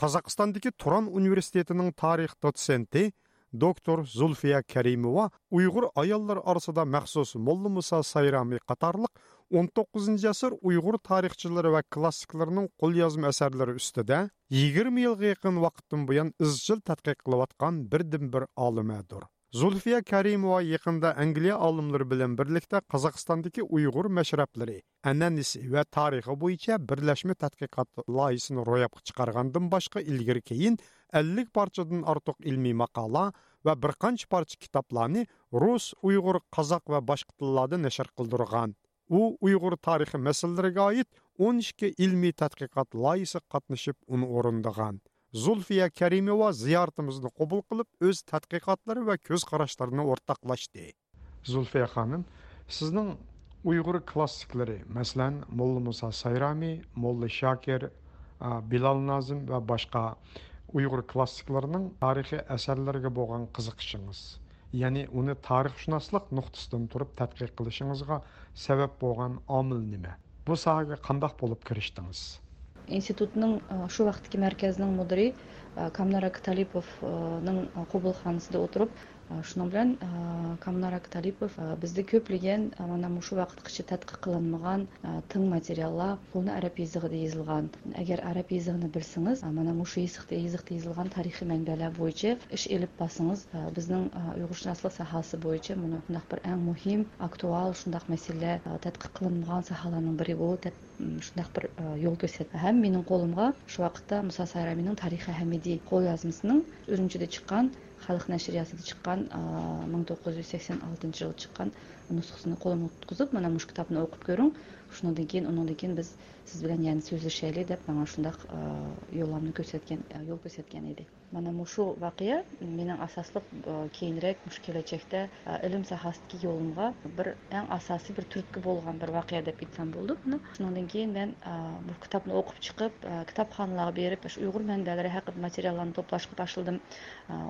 Қазақстандағы Туран университетінің тарих доценті доктор Зулфия Кәрімова ұйғыр аяллар арасында мәхсус Моллы Мұса Сайрами қатарлық 19 жасыр ұйғыр тарихшылары ва классикларының қол язым әсәрлері үстіде 20 елғы еқін вақыттың бұян ұзжыл тәтқиқ қылуатқан бірдің бір алымы Zulfiya Karimova яқында Angliya olimlari bilan birlikda Qozog'istondagi Uyg'ur mashrablari, an'anasi va tarixi bo'yicha birlashma tadqiqot loyihasini ro'yobga chiqargandan boshqa ilgari keyin 50 parchadan ortiq ilmiy maqola va bir qancha parcha kitoblarni rus, uyg'ur, qozoq va boshqa tillarda nashr qildirgan. U Uyg'ur tarixi masalalariga oid 12 ilmiy tadqiqot loyihasi qatnashib uni o'rindagan. Зулфия Каримова зияртымызды қобыл қылып, өз тәтқиқатлары ва көз қарашларыны ортақлашты. Зулфия ханым, сіздің ұйғыр классиклері, мәсілен, Моллы Муса Сайрами, Моллы Шакер, Билал Назым ва башқа ұйғыр классикларының тарихи әсәрлерге болған қызықшыңыз. Яни, оны тарихшынаслық нұқтыстын тұрып тәтқиқ қылышыңызға сәбәп болған амыл неме? Бұл сағы қандақ болып кіріштіңіз? институтының шу вакыттагы мәркәзенең камнара каталиповдун кубулханасында отырып ошону менен камнара каталипов э, э, бізді э, көплеген мына ушул вакыткыча таткык кылынмаган тың материаллар муну араб языгында жазылган эгер араб языгын билсеңиз мына ушул языкта жазылган тарихи манбелер бойынша иш илип біздің биздин уйгуршунаслык сахасы бойынша мына мындай бір ең мөһим актуал ушундак мәселе таткык кылынмаган сахаланың бири болып ушундак бир жол көрсәтті һәм менің қолымға шу вакытта муса сайраминың тарихи qo'lyozmasining uinchida chiqqan xalq nashriyasida chiqqan miңg to'qqiz жүз сексен алтынcчы жылы чыккан nusкасыны qo'lima уткузiп maнa мshu кітаbыni o'qiп ko'ring ошондон кийин ондон кийин биз сиз менен яны сүйлөшөлү деп мага ушундай юлламды көрсөткөн жол көрсөткөн эди мына ушул вакыя менин асаслык кийинирээк ушу келечекте илим сахасындагы жолумга бир эң асасий бир түрткү болгон бир вакыя деп айтсам болот мына ошондон кийин мен бул китапты окуп чыгып китапханаларга берип ушу уйгур мандалары хакында материалдарды топлашка башладым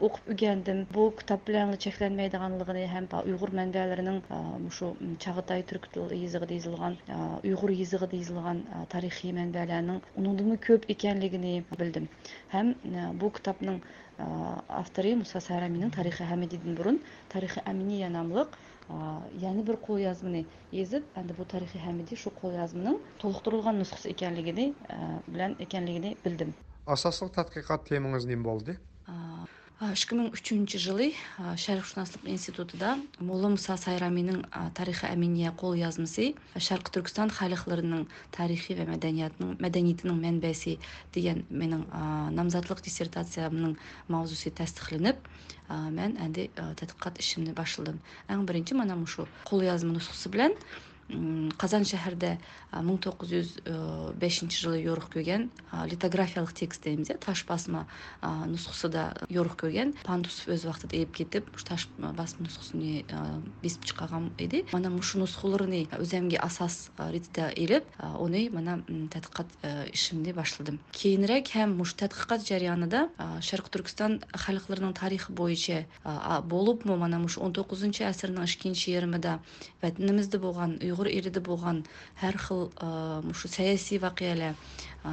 окуп үгөндүм бул китап менен чектенмейдиганлыгын һәм уйгур мандаларынын ушу чагытай түрк тил языгында жазылган ұйғыр езігі дейзілген тарихи тарихи мәнбәләнің ұнудымы көп екенлігіне білдім. Хәм бұл кітапның ә, авторы Мұса Сараминің тарихи әмедедін бұрын тарихи әмени янамлық ә, бір қол езіп, әнді бұл тарихи әмеде шу қол толықтырылған нұсқыс екенлігіне білдім. Асасылық тәтқиқат болды? 2003 жылы шәріқшынаслық институтыда молла мұса сайраминің тарихи әминия қол язмысы, шарқы түркістан халықларының тарихи вә мәдениятының мәдениетінің мәнбәсі деген менің намзатлық диссертациямның маузусы тәсдиқленіп мен әнде тадқиқат ішімді башылдым ең бірінші мана мұшу қол жазма нұсқасы білән қазан шәһәрдә 1905 э, жылы жорук көргөн литографиялық текст дейбиз э иә, таш басма нускусу да жорук көргөн пандусов өз убактыда ээп кетип ушу таш басма нускусун бесип чыккан эди мына ушул нускуларны өзүмге асас иретинде ээлеп оны мына тадқиқат ишимди э, баштадым кийинирээк һәм ушу тадқиқат жарыянында шаркы түркістан халықларының тарихы бойынша болуп мына ушу он токузунчу асырдын иккинчи ярымында ватанымызда болған ұйғыр иридә болған әр хыл э, мушы саяси вакыялар, э,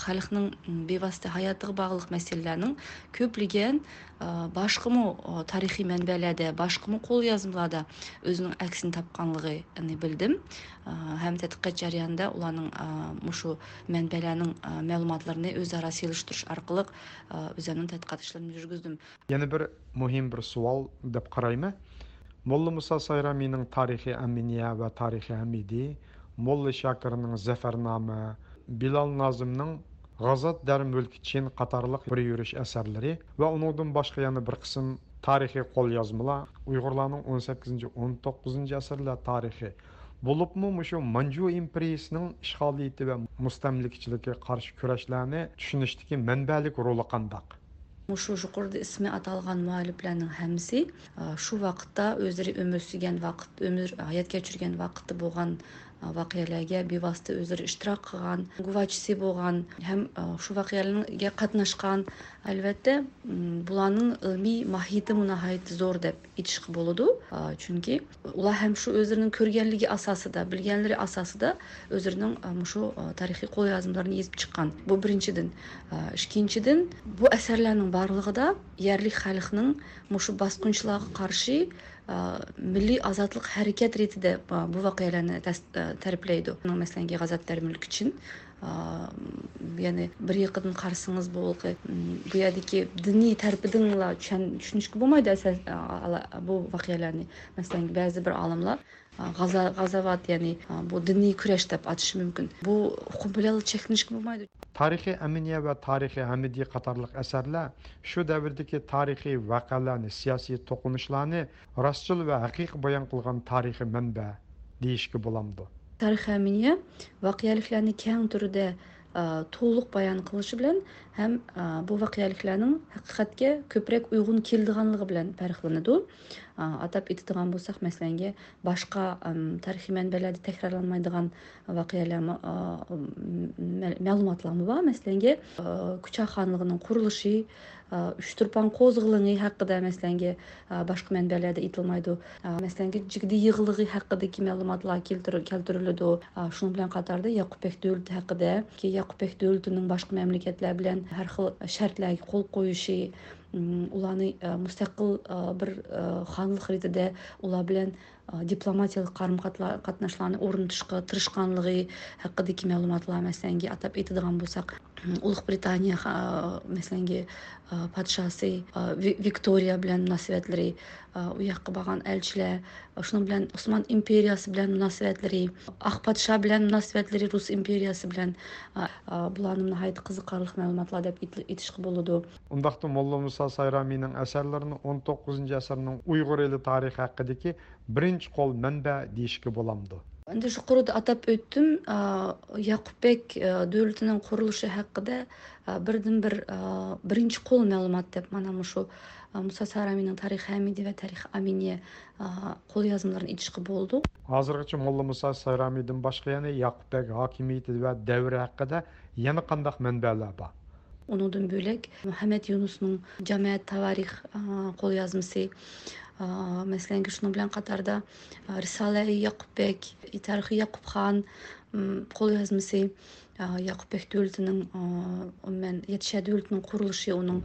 халыкның бевасты хаятыга бағылық мәсьәләләрнең көплеген э, башқымы тарихи мәнбәләрдә, қол кул өзінің өзенең әксен тапканлыгы білдім белдем. Һәм тәтқиқат җарыянда уларның мушы мәнбәләрнең мәгълүматларын үзара сөйләштүриш аркылы үземнең тәтқиқат эшләрен жүргіздім. Яны бір мөһим бір суал деп қараймы? Molla Musa Sayrami'nin Tarixi Aminiya və Tarixi Hamidi, Molla Şakir'nin Zəfərnamə, Bilal Nazım'ın G'azat der mulki Çin qatarlıq bir yürüş əsərləri və onundan başqa yana bir qism tarixi qo'lyozmalar Uyg'urlarning 18-19 əsrlər tarixi bo'libmi mushu manju imperiyasining ishg'oliyati va mustamlikchiligiga qarshi kurashlarni tushunishdagi manbalik roli qandaq мушу жукурду исми аталган муаллиплердин һәммәсе шу вакытта өздері өмір сүргән вакыт өмір аят төшергән вакыты болған вакыйгаlarga bevosita o'zlari ishtirok qilgan guvachisi bo'lgan ham shu voqealarga qatnashgan albatta bularning ilmiy mohiyati nihoyat zo'r deb aytish bo'ladi chunki ular ham shu o'zlarining ko'rganligi asosida bilganlari asosida o'zlarining shu tarixiy qo'lyozmalarni yezib chiqqan bu birinchidan ikkinchidan bu asarlarning borlig'ida yerlik xalqning shu bosqinchilarga qarshi Milli Azadlıq Hərəkət riti də bu, bu vəqələri tərifləyirdi. Məsələn, Qazatar Mülk üçün ya'ni bir yoqadan қарсыңыз bu bu yerdagi diniy tarbidanla tushunishga bo'lmaydi asas bu voqealarni masalan ba'zi bir olimlar g'azavat ya'ni bu diniy kurash deb atishi mumkin bu huquq bo'lmaydi тарихи aminiya va тарихи хамиди қатарлық asarlar shu davrdagi tarixiy voqealarni siyosiy to'qinishlarni rostchil va haqiqiy bayon qilgan tarixiy manba deyishga боламды tarixaminiya voqealiklarni kang turida e, to'liq bayon qilishi bilan ham e, bu voqealiklarning haqiqatga ko'proq uyg'un keladiganligi bilan farqlanadi атап идиdigan болсак маселенге башка тарыхый манбелерде текрарланмайдыган вакыялар маалыматлармы бар маселенге куча ханлыгынын курулушу үч турпан козгулуңу хакыда маселенге башка манбелерде айтылмайды маселенге жигди йыгылыгы хакыдагы маалыматлар келтирилиди шуну менен катарда якупбек дөөлөтү хакыда якупбек дөөлөтүнүн башка мамлекеттер менен ар хил шарттерге кол коюшу уланы э, мустакыл э, бір э, ханлык ритидә ула белән дипломатиялык карым катнашларны орнутушка тырышканлыгы хакындагы маалыматлар маселенги атап айтыдыган болсак улук британия маселенги патшасы виктория белән мөнәсәбәтләре у баған барган элчиләр шуның белән усман империясы белән мөнәсәбәтләре ақ патша белән мөнәсәбәтләре рус империясы белән буларны ниһаять кызыкарлык мәгълүматлар дип әйтишкә булды ондақты молла муса сайраминың әсәрләрен 19 asrning uyg'ur елі тарихы haqidagi birinchi qo'l manba deyishga bo'ladi endi yuqorida atab o'tdim yaqubbek e, davlatining qurilishi haqida birdan bir birinchi qo'l ma'lumot deb mana shu muso saramiyning tarixi hamidi va tarixi aminiya qo'lyozmalarini aytishga bo'ldi hozirgacha mulla muso saramiydan boshqa yana yaqubbek hokimiyati va davri haqida yana qandaq manbalar bor unidan bo'lak muhammad yunusning jamoat tavarix qo'lyozmasi Məsələn, şunun bilan qatarda Risalə-i Yaqubbək, Tarixi Yaqubxan qol yazması Yaqubbək dövlətinin mən Yetişə dövlətinin quruluşu onun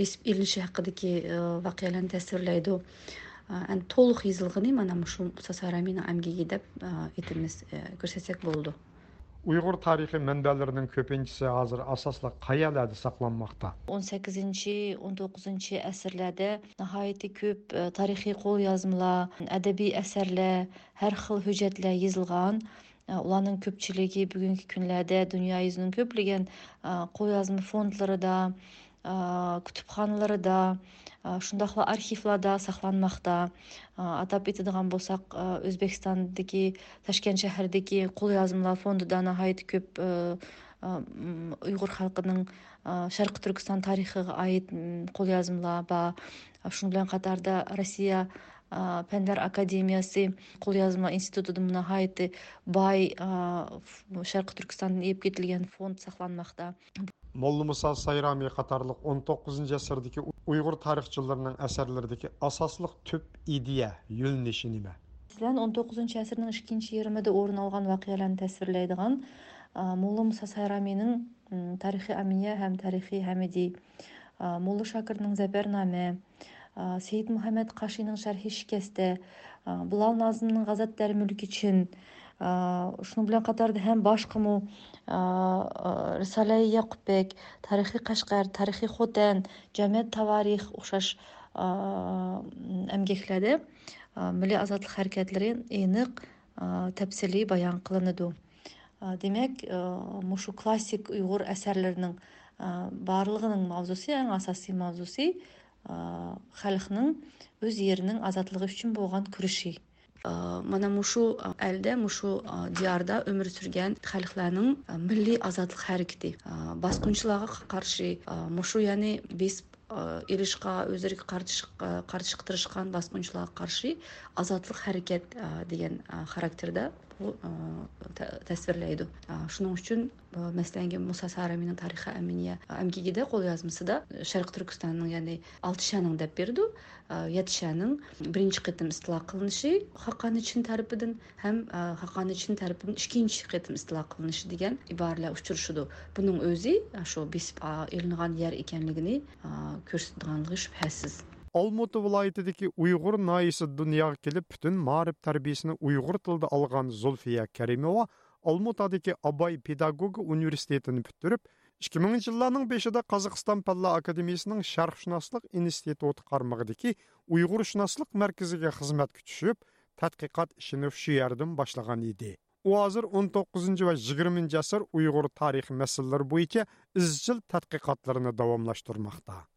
besib elinishi haqidagi voqealarni tasvirlaydi. Ən to'liq yozilg'ini mana shu Sasaramina amgiga deb aytimiz ko'rsatsak bo'ldi. Uyğur tarixi mənbələrinin köpüncüsü hazır əsasla Qaya ələdi saxlanmaqda. 18-19-cu əsrlərdə nəhayəti köp e, tarixi qol yazmalar, ədəbi əsərlər, hər xil hüccətlər yazılğan. E, ulanın köpçülüyü bugünkü günlərdə dünya yüzünün köplügən e, qol yazma fondlarında Э, кутупханаларда ушундайла э, архивларда сакланмакта э, атап болсақ, ә, өзбекстандыки ташкент шаарындагы кол фонды да нахаят көп уйгур қалқының шаркы түркістан тарыхыга айт кол жазмалар ба ушуну менен катарда россия пәндер академиясы кол жазма институтунун нахаyti бай шаркы түркістандан еп кетилген фонд сакланмакта Молла Муса Сайрами қатарлық 19 әсірдегі ұйғыр тарихшыларының әсерлердегі асаслық түп идея, юлнеші неме? Мәселен, 19 ғасырдың 2-ші ерімеді орын алған вақияларын тәсвірлейдіған Молла Муса Сайраминың тарихи амия һәм тарихи хәмиди, Молла Шакырның зәбәрнаме, Сейіт Мұхаммед Қашиның шәрхи шикесті, Бұлал Назымның ғазат дәрмүлік үшін, ушуну э, білен қатарды һәм баш қыму э, э, рисалаи якупбек тарихи қашқар, тарихи хотен жәмет таварих ұқшаш эмгектерди мүлі азатлық әркетлерін эниq тәпсілі баян қылынады. демек мұшу классик ұйғыр әсәрлерінің барлығының мавзусу әң асасы мавзусу халықның өз ерінің азатлығы үшін болған күріші Э, мана мушу э, әлде мушу э, диярда өмір сүрген халыклардын милли азаттык харекети баскынчыларга каршы мушу яны бесип иришка өздөрүгө каршы тырышкан баскынчыларга каршы азаттык харекет деген характерде бул тасвирлейди шунун үчүн маселен муса саараминин тарихи аминия амгигиде кол жазмасыда шаркы түркүстандын яны алтышанын деп берді ятышанын биринчи кытым истилоо қылынышы хакан үшін тарапыдан һәм хакан үшін тарапынын экинчи кытым истилоо қылынышы деген ибаралар учурушуду бұның өзі ушу бисип элинган жер экенлигин көрсөтүп турганлыгы шүбһөсүз Алматы viloyatidagi Uyg'ur noyisi dunyoga kelib, butun ma'rif tarbiyasini Uyg'ur tilida алган Зулфия Каримова Almutadagi Абай pedagogika universitetini bitirib, 2000-нче 5-дә Қазақстан Палла академиясының Шәрхшунаслык институты кармагыдагы Уйгыр шунаслык мәркәзегә хезмәткә тадқиқат эшен шу ярдәм башлаган иде. У хәзер 19 ва 20 асыр Уйгыр тарихи мәсьәләләре буенча изчил тадқиқатларын дәвамлаштырмакта.